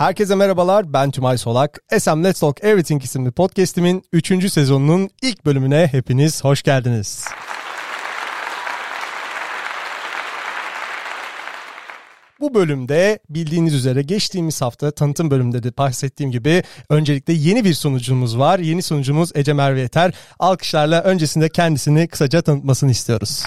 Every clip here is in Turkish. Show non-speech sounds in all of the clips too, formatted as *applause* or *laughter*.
Herkese merhabalar, ben Tümay Solak. SM Let's Talk Everything isimli podcastimin 3. sezonunun ilk bölümüne hepiniz hoş geldiniz. Bu bölümde bildiğiniz üzere geçtiğimiz hafta tanıtım bölümünde de bahsettiğim gibi öncelikle yeni bir sunucumuz var. Yeni sunucumuz Ece Merve Yeter. Alkışlarla öncesinde kendisini kısaca tanıtmasını istiyoruz.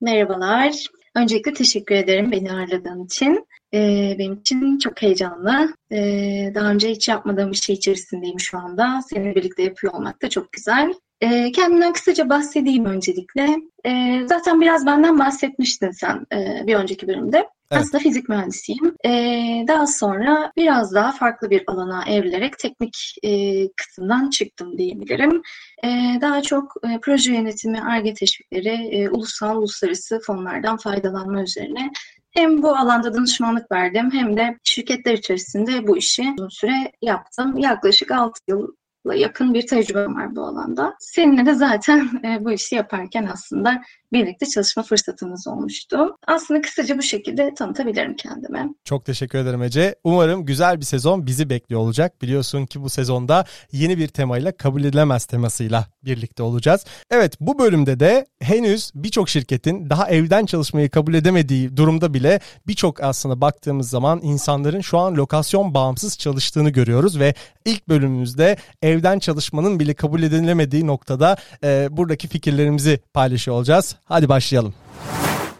Merhabalar. Öncelikle teşekkür ederim beni ağırladığın için. Ee, benim için çok heyecanlı. Ee, daha önce hiç yapmadığım bir şey içerisindeyim şu anda. Seninle birlikte yapıyor olmak da çok güzel. Ee, kendimden kısaca bahsedeyim öncelikle. Ee, zaten biraz benden bahsetmiştin sen e, bir önceki bölümde. Evet. Aslında fizik mühendisiyim. Ee, daha sonra biraz daha farklı bir alana evrilerek teknik e, kısımdan çıktım diyebilirim. Ee, daha çok e, proje yönetimi, ARGE teşvikleri, e, ulusal, uluslararası fonlardan faydalanma üzerine hem bu alanda danışmanlık verdim hem de şirketler içerisinde bu işi uzun süre yaptım. Yaklaşık 6 yıl yakın bir tecrübem var bu alanda. Seninle de zaten e, bu işi yaparken aslında birlikte çalışma fırsatımız olmuştu. Aslında kısaca bu şekilde tanıtabilirim kendime. Çok teşekkür ederim Ece. Umarım güzel bir sezon bizi bekliyor olacak. Biliyorsun ki bu sezonda yeni bir temayla kabul edilemez temasıyla birlikte olacağız. Evet bu bölümde de henüz birçok şirketin daha evden çalışmayı kabul edemediği durumda bile birçok aslında baktığımız zaman insanların şu an lokasyon bağımsız çalıştığını görüyoruz ve ilk bölümümüzde evden çalışmanın bile kabul edilemediği noktada e, buradaki fikirlerimizi paylaşıyor olacağız. Hadi başlayalım.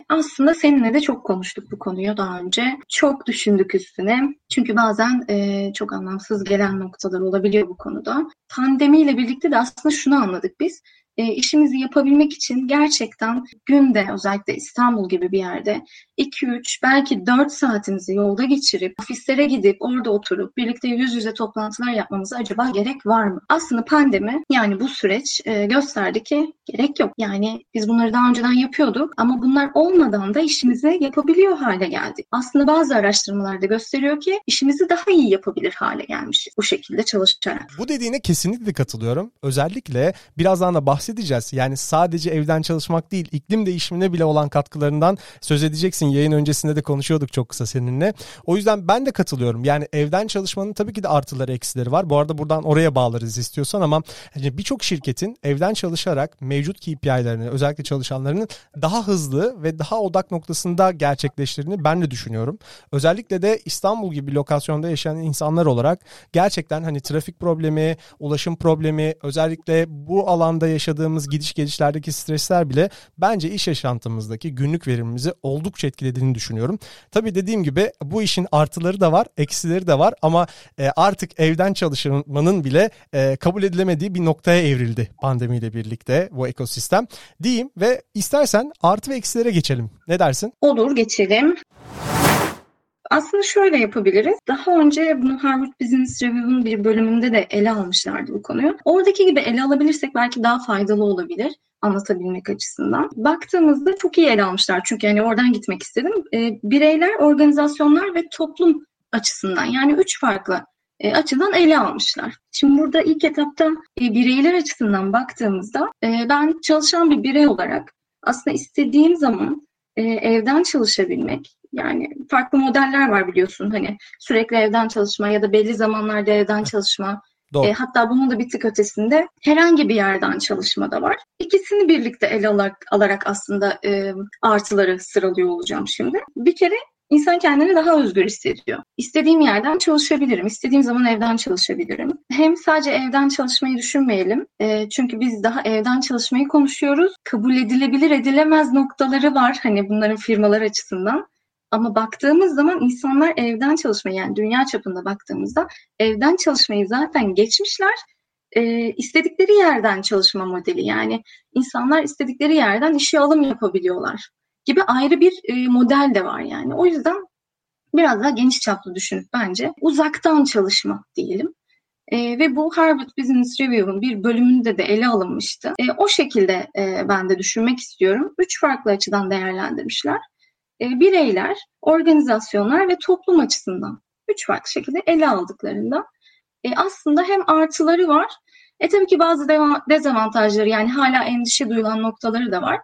Aslında seninle de çok konuştuk bu konuyu daha önce. Çok düşündük üstüne. Çünkü bazen e, çok anlamsız gelen noktalar olabiliyor bu konuda. Pandemiyle birlikte de aslında şunu anladık biz e, işimizi yapabilmek için gerçekten günde özellikle İstanbul gibi bir yerde 2-3 belki 4 saatimizi yolda geçirip ofislere gidip orada oturup birlikte yüz yüze toplantılar yapmamıza acaba gerek var mı? Aslında pandemi yani bu süreç e, gösterdi ki gerek yok. Yani biz bunları daha önceden yapıyorduk ama bunlar olmadan da işimizi yapabiliyor hale geldik. Aslında bazı araştırmalarda gösteriyor ki işimizi daha iyi yapabilir hale gelmişiz bu şekilde çalışarak. Bu dediğine kesinlikle katılıyorum. Özellikle birazdan da bahsedeceğim bahsedeceğiz. Yani sadece evden çalışmak değil, iklim değişimine bile olan katkılarından söz edeceksin. Yayın öncesinde de konuşuyorduk çok kısa seninle. O yüzden ben de katılıyorum. Yani evden çalışmanın tabii ki de artıları eksileri var. Bu arada buradan oraya bağlarız istiyorsan ama yani birçok şirketin evden çalışarak mevcut KPI'lerini özellikle çalışanlarının daha hızlı ve daha odak noktasında gerçekleştirdiğini ben de düşünüyorum. Özellikle de İstanbul gibi lokasyonda yaşayan insanlar olarak gerçekten hani trafik problemi, ulaşım problemi, özellikle bu alanda yaşadığımız yaşadığımız gidiş gelişlerdeki stresler bile bence iş yaşantımızdaki günlük verimimizi oldukça etkilediğini düşünüyorum. Tabii dediğim gibi bu işin artıları da var, eksileri de var ama e, artık evden çalışmanın bile e, kabul edilemediği bir noktaya evrildi pandemiyle birlikte bu ekosistem diyeyim ve istersen artı ve eksilere geçelim. Ne dersin? Olur geçelim. Aslında şöyle yapabiliriz. Daha önce bunu Harvard Business Review'un bir bölümünde de ele almışlardı bu konuyu. Oradaki gibi ele alabilirsek belki daha faydalı olabilir anlatabilmek açısından. Baktığımızda çok iyi ele almışlar çünkü yani oradan gitmek istedim. E, bireyler, organizasyonlar ve toplum açısından yani üç farklı e, açıdan ele almışlar. Şimdi burada ilk etapta e, bireyler açısından baktığımızda e, ben çalışan bir birey olarak aslında istediğim zaman e, evden çalışabilmek yani farklı modeller var biliyorsun hani sürekli evden çalışma ya da belli zamanlarda evden çalışma. Doğru. E, hatta bunun da bir tık ötesinde herhangi bir yerden çalışma da var. İkisini birlikte ele alarak, alarak aslında e, artıları sıralıyor olacağım şimdi. Bir kere İnsan kendini daha özgür hissediyor. İstediğim yerden çalışabilirim, istediğim zaman evden çalışabilirim. Hem sadece evden çalışmayı düşünmeyelim. E, çünkü biz daha evden çalışmayı konuşuyoruz. Kabul edilebilir edilemez noktaları var hani bunların firmalar açısından. Ama baktığımız zaman insanlar evden çalışmayı yani dünya çapında baktığımızda evden çalışmayı zaten geçmişler. E, istedikleri yerden çalışma modeli yani insanlar istedikleri yerden işe alım yapabiliyorlar gibi ayrı bir e, model de var yani. O yüzden biraz daha geniş çaplı düşünüp bence uzaktan çalışma diyelim. E, ve bu Harvard Business Review'un bir bölümünde de ele alınmıştı. E, o şekilde e, ben de düşünmek istiyorum. Üç farklı açıdan değerlendirmişler. E, bireyler, organizasyonlar ve toplum açısından üç farklı şekilde ele aldıklarında e, aslında hem artıları var, e tabii ki bazı dezavantajları yani hala endişe duyulan noktaları da var.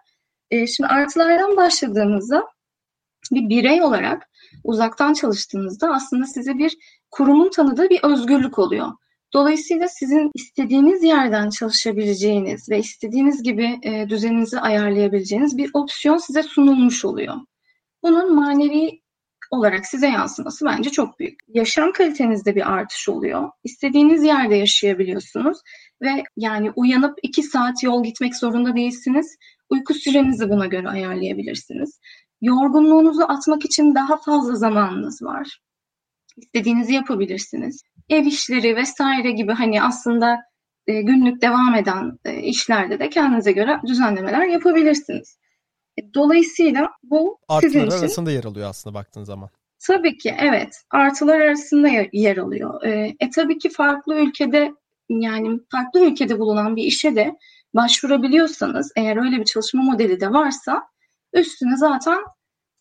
E, şimdi artılardan başladığımızda bir birey olarak uzaktan çalıştığınızda aslında size bir kurumun tanıdığı bir özgürlük oluyor. Dolayısıyla sizin istediğiniz yerden çalışabileceğiniz ve istediğiniz gibi düzeninizi ayarlayabileceğiniz bir opsiyon size sunulmuş oluyor. Bunun manevi olarak size yansıması bence çok büyük. Yaşam kalitenizde bir artış oluyor. İstediğiniz yerde yaşayabiliyorsunuz ve yani uyanıp iki saat yol gitmek zorunda değilsiniz. Uyku sürenizi buna göre ayarlayabilirsiniz. Yorgunluğunuzu atmak için daha fazla zamanınız var. İstediğinizi yapabilirsiniz. Ev işleri vesaire gibi hani aslında e, günlük devam eden e, işlerde de kendinize göre düzenlemeler yapabilirsiniz. E, dolayısıyla bu Artılar sizin için arasında yer alıyor aslında baktığın zaman. Tabii ki evet. Artılar arasında yer alıyor. E, e tabii ki farklı ülkede yani farklı ülkede bulunan bir işe de başvurabiliyorsanız eğer öyle bir çalışma modeli de varsa üstüne zaten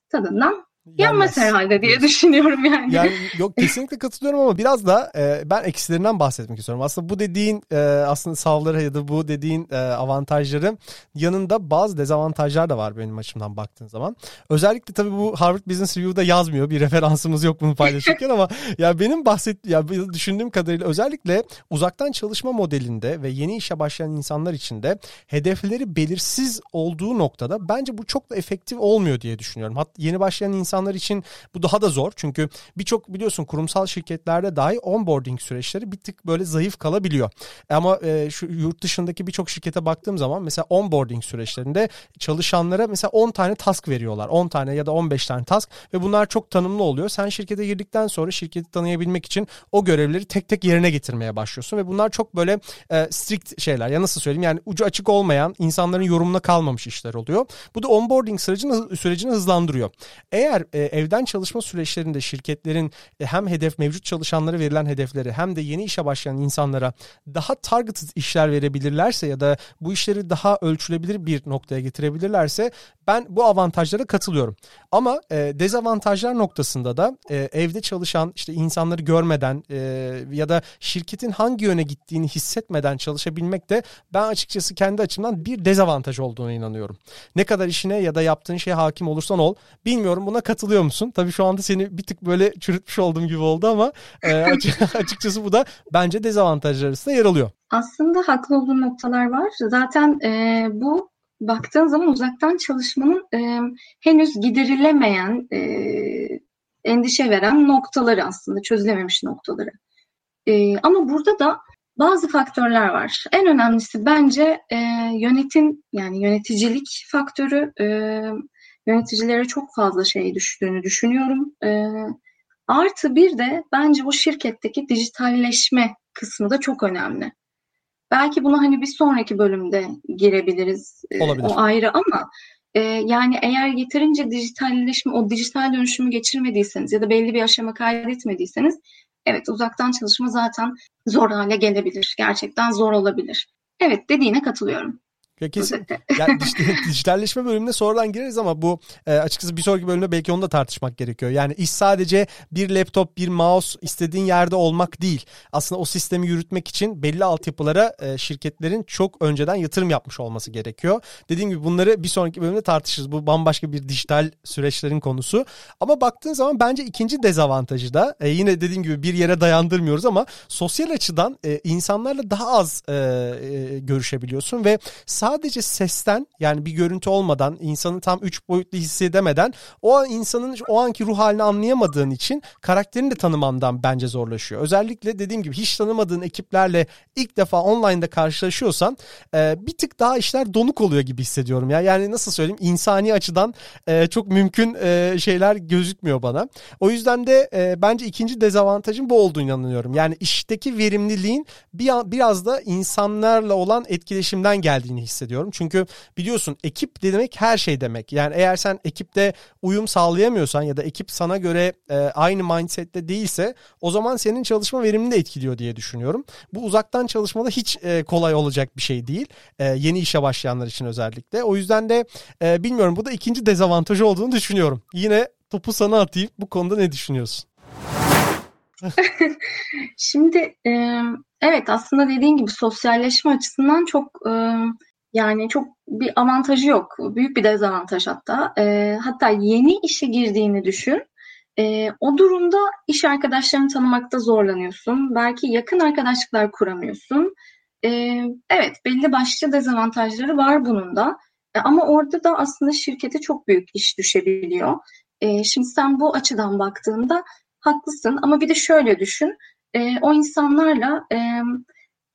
tadından Yenmez herhalde diye düşünüyorum yani. Yani yok kesinlikle katılıyorum ama biraz da e, ben eksilerinden bahsetmek istiyorum. Aslında bu dediğin e, aslında savları ya da bu dediğin e, avantajları yanında bazı dezavantajlar da var benim açımdan baktığın zaman. Özellikle tabii bu Harvard Business Review'da yazmıyor. Bir referansımız yok bunu paylaşırken ama *laughs* ya benim bahset ya düşündüğüm kadarıyla özellikle uzaktan çalışma modelinde ve yeni işe başlayan insanlar için de hedefleri belirsiz olduğu noktada bence bu çok da efektif olmuyor diye düşünüyorum. Hatta yeni başlayan insan insanlar için bu daha da zor. Çünkü birçok biliyorsun kurumsal şirketlerde dahi onboarding süreçleri bir tık böyle zayıf kalabiliyor. Ama e, şu yurt dışındaki birçok şirkete baktığım zaman mesela onboarding süreçlerinde çalışanlara mesela 10 tane task veriyorlar. 10 tane ya da 15 tane task ve bunlar çok tanımlı oluyor. Sen şirkete girdikten sonra şirketi tanıyabilmek için o görevleri tek tek yerine getirmeye başlıyorsun ve bunlar çok böyle e, strict şeyler. Ya nasıl söyleyeyim? Yani ucu açık olmayan, insanların yorumuna kalmamış işler oluyor. Bu da onboarding sürecini sürecini hızlandırıyor. Eğer e, evden çalışma süreçlerinde şirketlerin e, hem hedef mevcut çalışanlara verilen hedefleri hem de yeni işe başlayan insanlara daha targeted işler verebilirlerse ya da bu işleri daha ölçülebilir bir noktaya getirebilirlerse ben bu avantajlara katılıyorum. Ama e, dezavantajlar noktasında da e, evde çalışan işte insanları görmeden e, ya da şirketin hangi yöne gittiğini hissetmeden çalışabilmek de ben açıkçası kendi açımdan bir dezavantaj olduğuna inanıyorum. Ne kadar işine ya da yaptığın şeye hakim olursan ol bilmiyorum buna katılıyor musun? Tabii şu anda seni bir tık böyle çürütmüş olduğum gibi oldu ama e, *laughs* açıkçası bu da bence dezavantajlar arasında yer alıyor. Aslında haklı olduğun noktalar var. Zaten e, bu baktığın zaman uzaktan çalışmanın e, henüz giderilemeyen, e, endişe veren noktaları aslında, çözülememiş noktaları. E, ama burada da bazı faktörler var. En önemlisi bence e, yönetim, yani yöneticilik faktörü. E, yöneticilere çok fazla şey düştüğünü düşünüyorum. E, artı bir de bence bu şirketteki dijitalleşme kısmı da çok önemli. Belki bunu hani bir sonraki bölümde girebiliriz. E, Olabilir. O ayrı ama e, yani eğer yeterince dijitalleşme, o dijital dönüşümü geçirmediyseniz ya da belli bir aşama kaydetmediyseniz evet uzaktan çalışma zaten zor hale gelebilir. Gerçekten zor olabilir. Evet dediğine katılıyorum. Ya kesin. ya *laughs* dijitalleşme bölümüne sonradan gireriz ama bu e, açıkçası bir sonraki bölümde belki onu da tartışmak gerekiyor. Yani iş sadece bir laptop, bir mouse istediğin yerde olmak değil. Aslında o sistemi yürütmek için belli altyapılara e, şirketlerin çok önceden yatırım yapmış olması gerekiyor. Dediğim gibi bunları bir sonraki bölümde tartışırız. Bu bambaşka bir dijital süreçlerin konusu. Ama baktığın zaman bence ikinci dezavantajı da e, yine dediğim gibi bir yere dayandırmıyoruz ama sosyal açıdan e, insanlarla daha az görüşebiliyorsun ve sadece sesten yani bir görüntü olmadan insanı tam üç boyutlu hissedemeden o an insanın o anki ruh halini anlayamadığın için karakterini de tanımandan bence zorlaşıyor. Özellikle dediğim gibi hiç tanımadığın ekiplerle ilk defa online'da karşılaşıyorsan e, bir tık daha işler donuk oluyor gibi hissediyorum ya. Yani nasıl söyleyeyim insani açıdan e, çok mümkün e, şeyler gözükmüyor bana. O yüzden de e, bence ikinci dezavantajın bu olduğunu inanıyorum. Yani işteki verimliliğin bir, biraz da insanlarla olan etkileşimden geldiğini hissediyorum hissediyorum. Çünkü biliyorsun ekip demek her şey demek. Yani eğer sen ekipte uyum sağlayamıyorsan ya da ekip sana göre e, aynı mindsette değilse o zaman senin çalışma verimini de etkiliyor diye düşünüyorum. Bu uzaktan çalışmada hiç e, kolay olacak bir şey değil. E, yeni işe başlayanlar için özellikle. O yüzden de e, bilmiyorum bu da ikinci dezavantajı olduğunu düşünüyorum. Yine topu sana atayım. Bu konuda ne düşünüyorsun? *laughs* Şimdi e, evet aslında dediğin gibi sosyalleşme açısından çok e, yani çok bir avantajı yok. Büyük bir dezavantaj hatta. E, hatta yeni işe girdiğini düşün. E, o durumda iş arkadaşlarını tanımakta zorlanıyorsun. Belki yakın arkadaşlıklar kuramıyorsun. E, evet belli başlı dezavantajları var bunun da. E, ama orada da aslında şirkete çok büyük iş düşebiliyor. E, şimdi sen bu açıdan baktığında haklısın ama bir de şöyle düşün. E, o insanlarla e,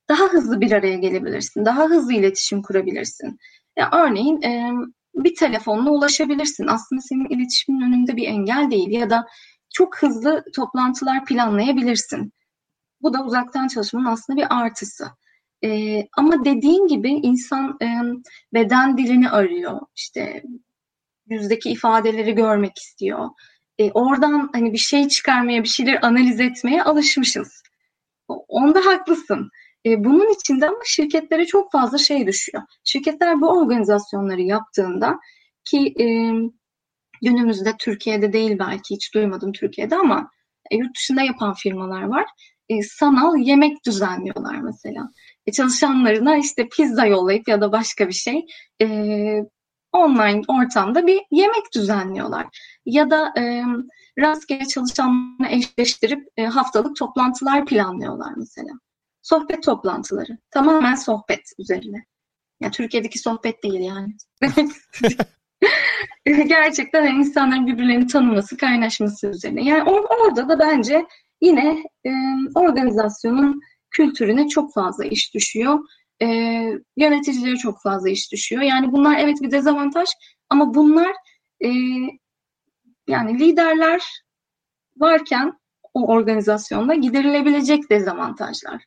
daha hızlı bir araya gelebilirsin. Daha hızlı iletişim kurabilirsin. Ya örneğin e, bir telefonla ulaşabilirsin. Aslında senin iletişimin önünde bir engel değil ya da çok hızlı toplantılar planlayabilirsin. Bu da uzaktan çalışmanın aslında bir artısı. Ee, ama dediğin gibi insan e, beden dilini arıyor. İşte yüzdeki ifadeleri görmek istiyor. E, oradan hani bir şey çıkarmaya, bir şeyler analiz etmeye alışmışız. Onda haklısın. E, bunun içinde ama şirketlere çok fazla şey düşüyor. Şirketler bu organizasyonları yaptığında ki e, günümüzde Türkiye'de değil belki hiç duymadım Türkiye'de ama e, yurt dışında yapan firmalar var. E, sanal yemek düzenliyorlar mesela. E, çalışanlarına işte pizza yollayıp ya da başka bir şey e, online ortamda bir yemek düzenliyorlar. Ya da e, rastgele çalışanlarla eşleştirip e, haftalık toplantılar planlıyorlar mesela. Sohbet toplantıları. Tamamen sohbet üzerine. Ya Türkiye'deki sohbet değil yani. *laughs* Gerçekten yani insanların birbirlerini tanıması, kaynaşması üzerine. Yani or- orada da bence yine e, organizasyonun kültürüne çok fazla iş düşüyor. E, yöneticilere çok fazla iş düşüyor. Yani bunlar evet bir dezavantaj ama bunlar e, yani liderler varken o organizasyonda giderilebilecek dezavantajlar.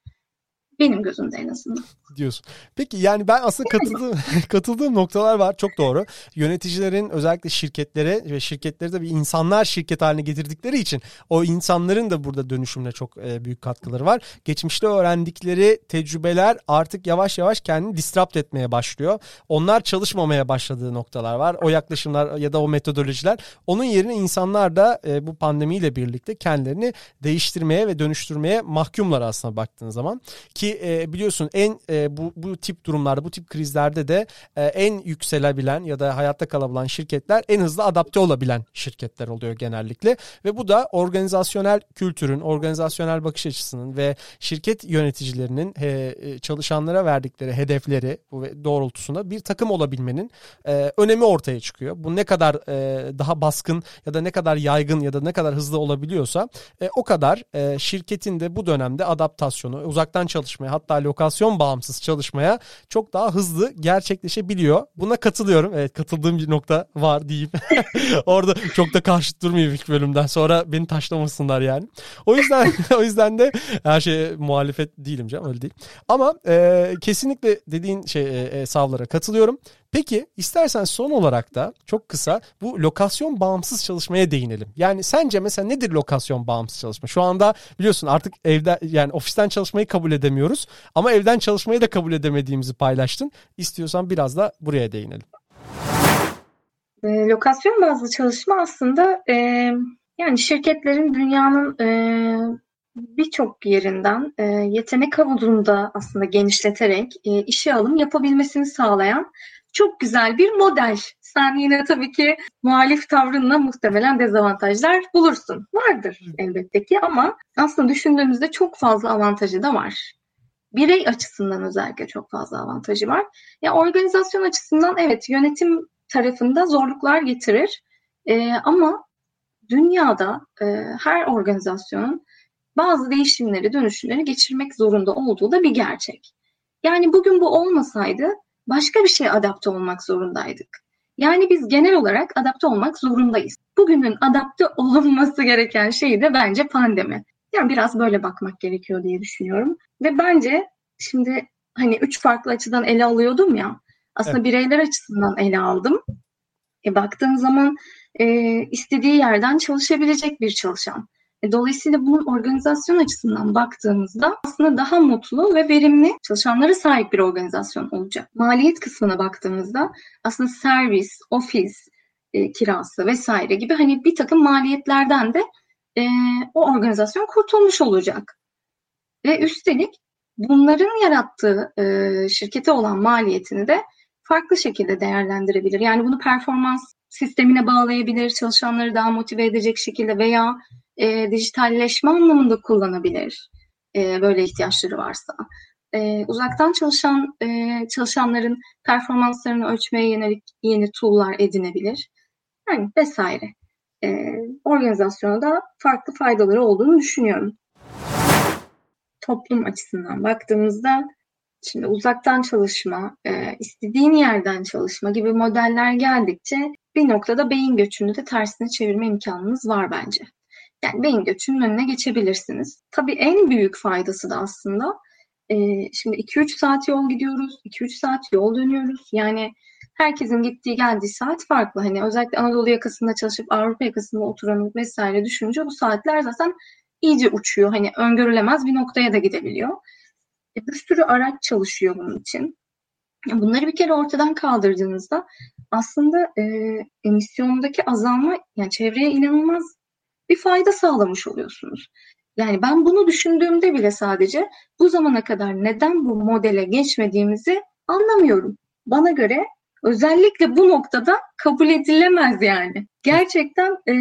Benim gözümde en azından. Diyorsun. Peki yani ben aslında katıldığım, *laughs* katıldığım noktalar var. Çok doğru. Yöneticilerin özellikle şirketlere ve şirketleri de bir insanlar şirket haline getirdikleri için o insanların da burada dönüşümle çok e, büyük katkıları var. Geçmişte öğrendikleri tecrübeler artık yavaş yavaş kendini disrupt etmeye başlıyor. Onlar çalışmamaya başladığı noktalar var. O yaklaşımlar ya da o metodolojiler. Onun yerine insanlar da e, bu pandemiyle birlikte kendilerini değiştirmeye ve dönüştürmeye mahkumlar aslında baktığın zaman. Ki e, biliyorsun en e, bu bu tip durumlarda, bu tip krizlerde de e, en yükselebilen ya da hayatta kalabilen şirketler en hızlı adapte olabilen şirketler oluyor genellikle ve bu da organizasyonel kültürün, organizasyonel bakış açısının ve şirket yöneticilerinin e, çalışanlara verdikleri hedefleri doğrultusunda bir takım olabilmenin e, önemi ortaya çıkıyor. Bu ne kadar e, daha baskın ya da ne kadar yaygın ya da ne kadar hızlı olabiliyorsa e, o kadar e, şirketin de bu dönemde adaptasyonu, uzaktan çalışma çalışmaya hatta lokasyon bağımsız çalışmaya çok daha hızlı gerçekleşebiliyor. Buna katılıyorum. Evet katıldığım bir nokta var diyeyim. *laughs* Orada çok da karşıt durmayayım ilk bölümden sonra beni taşlamasınlar yani. O yüzden *laughs* o yüzden de her şey muhalefet değilim canım öyle değil. Ama e, kesinlikle dediğin şey e, e, savlara katılıyorum. Peki istersen son olarak da çok kısa bu lokasyon bağımsız çalışmaya değinelim. Yani sence mesela nedir lokasyon bağımsız çalışma? Şu anda biliyorsun artık evde yani ofisten çalışmayı kabul edemiyoruz ama evden çalışmayı da kabul edemediğimizi paylaştın. İstiyorsan biraz da buraya değinelim. E, lokasyon bazlı çalışma aslında e, yani şirketlerin dünyanın e, birçok yerinden e, yetenek havuzunda aslında genişleterek e, işe alım yapabilmesini sağlayan çok güzel bir model. Sen yine tabii ki muhalif tavrınla muhtemelen dezavantajlar bulursun. Vardır elbette ki ama aslında düşündüğümüzde çok fazla avantajı da var. Birey açısından özellikle çok fazla avantajı var. Ya organizasyon açısından evet yönetim tarafında zorluklar getirir. Ee, ama dünyada e, her organizasyonun bazı değişimleri, dönüşümleri geçirmek zorunda olduğu da bir gerçek. Yani bugün bu olmasaydı başka bir şeye adapte olmak zorundaydık. Yani biz genel olarak adapte olmak zorundayız. Bugünün adapte olunması gereken şey de bence pandemi. Yani biraz böyle bakmak gerekiyor diye düşünüyorum. Ve bence şimdi hani üç farklı açıdan ele alıyordum ya. Aslında evet. bireyler açısından ele aldım. E, baktığım zaman e, istediği yerden çalışabilecek bir çalışan. E, dolayısıyla bunun organizasyon açısından baktığımızda aslında daha mutlu ve verimli çalışanlara sahip bir organizasyon olacak. Maliyet kısmına baktığımızda aslında servis, ofis e, kirası vesaire gibi hani bir takım maliyetlerden de e, o organizasyon kurtulmuş olacak. Ve üstelik bunların yarattığı e, şirkete olan maliyetini de farklı şekilde değerlendirebilir. Yani bunu performans sistemine bağlayabilir, çalışanları daha motive edecek şekilde veya e, dijitalleşme anlamında kullanabilir e, böyle ihtiyaçları varsa. E, uzaktan çalışan e, çalışanların performanslarını ölçmeye yönelik yeni tool'lar edinebilir. Yani vesaire. E, organizasyona da farklı faydaları olduğunu düşünüyorum. Toplum açısından baktığımızda Şimdi uzaktan çalışma, e, istediğin yerden çalışma gibi modeller geldikçe bir noktada beyin göçünü de tersine çevirme imkanınız var bence. Yani beyin göçünün önüne geçebilirsiniz. Tabii en büyük faydası da aslında e, şimdi 2-3 saat yol gidiyoruz, 2-3 saat yol dönüyoruz. Yani herkesin gittiği geldiği saat farklı. Hani özellikle Anadolu yakasında çalışıp Avrupa yakasında oturan vesaire düşününce bu saatler zaten iyice uçuyor. Hani öngörülemez bir noktaya da gidebiliyor. E, bir sürü araç çalışıyor bunun için. Bunları bir kere ortadan kaldırdığınızda aslında e, emisyondaki azalma yani çevreye inanılmaz bir fayda sağlamış oluyorsunuz. Yani ben bunu düşündüğümde bile sadece bu zamana kadar neden bu modele geçmediğimizi anlamıyorum. Bana göre özellikle bu noktada kabul edilemez yani. Gerçekten e,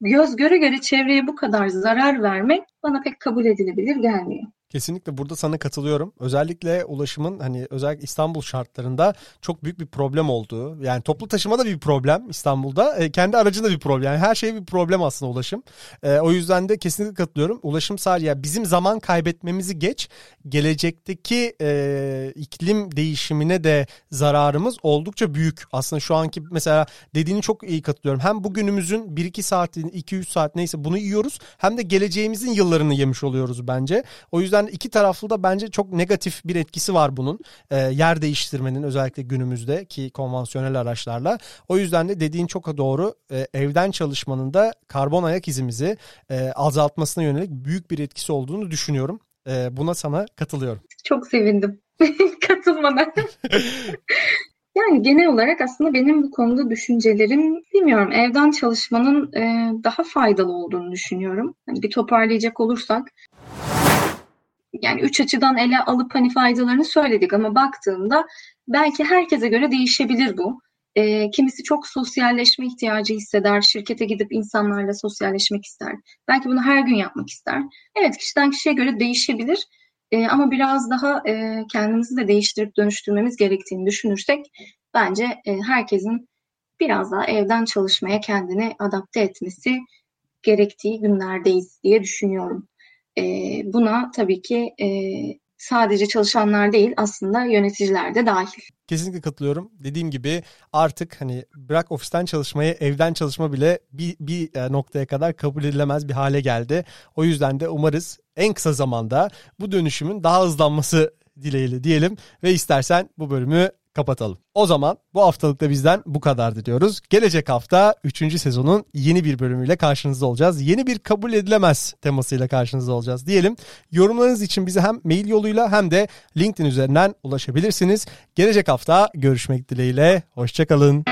göz göre göre çevreye bu kadar zarar vermek bana pek kabul edilebilir gelmiyor. Kesinlikle burada sana katılıyorum. Özellikle ulaşımın hani özellikle İstanbul şartlarında çok büyük bir problem olduğu. Yani toplu taşıma da bir problem İstanbul'da. E, kendi aracında bir problem. Yani her şey bir problem aslında ulaşım. E, o yüzden de kesinlikle katılıyorum. Ulaşım sadece yani bizim zaman kaybetmemizi geç. Gelecekteki e, iklim değişimine de zararımız oldukça büyük. Aslında şu anki mesela dediğini çok iyi katılıyorum. Hem bugünümüzün 1-2 saatini 2-3 saat neyse bunu yiyoruz. Hem de geleceğimizin yıllarını yemiş oluyoruz bence. O yüzden yüzden iki taraflı da bence çok negatif bir etkisi var bunun. E, yer değiştirmenin özellikle günümüzde ki konvansiyonel araçlarla. O yüzden de dediğin çok doğru. E, evden çalışmanın da karbon ayak izimizi e, azaltmasına yönelik büyük bir etkisi olduğunu düşünüyorum. E, buna sana katılıyorum. Çok sevindim *laughs* katılmana. *laughs* Yani genel olarak aslında benim bu konuda düşüncelerim bilmiyorum evden çalışmanın e, daha faydalı olduğunu düşünüyorum. Hani bir toparlayacak olursak yani üç açıdan ele alıp hani faydalarını söyledik ama baktığımda belki herkese göre değişebilir bu. E, kimisi çok sosyalleşme ihtiyacı hisseder, şirkete gidip insanlarla sosyalleşmek ister. Belki bunu her gün yapmak ister. Evet kişiden kişiye göre değişebilir. E, ama biraz daha e, kendimizi de değiştirip dönüştürmemiz gerektiğini düşünürsek bence e, herkesin biraz daha evden çalışmaya kendini adapte etmesi gerektiği günlerdeyiz diye düşünüyorum. E, buna tabii ki e, sadece çalışanlar değil aslında yöneticiler de dahil. Kesinlikle katılıyorum. Dediğim gibi artık hani bırak ofisten çalışmayı evden çalışma bile bir, bir e, noktaya kadar kabul edilemez bir hale geldi. O yüzden de umarız en kısa zamanda bu dönüşümün daha hızlanması dileğiyle diyelim ve istersen bu bölümü kapatalım. O zaman bu haftalıkta bizden bu kadardı diyoruz. Gelecek hafta 3. sezonun yeni bir bölümüyle karşınızda olacağız. Yeni bir kabul edilemez temasıyla karşınızda olacağız diyelim. Yorumlarınız için bize hem mail yoluyla hem de LinkedIn üzerinden ulaşabilirsiniz. Gelecek hafta görüşmek dileğiyle. Hoşçakalın.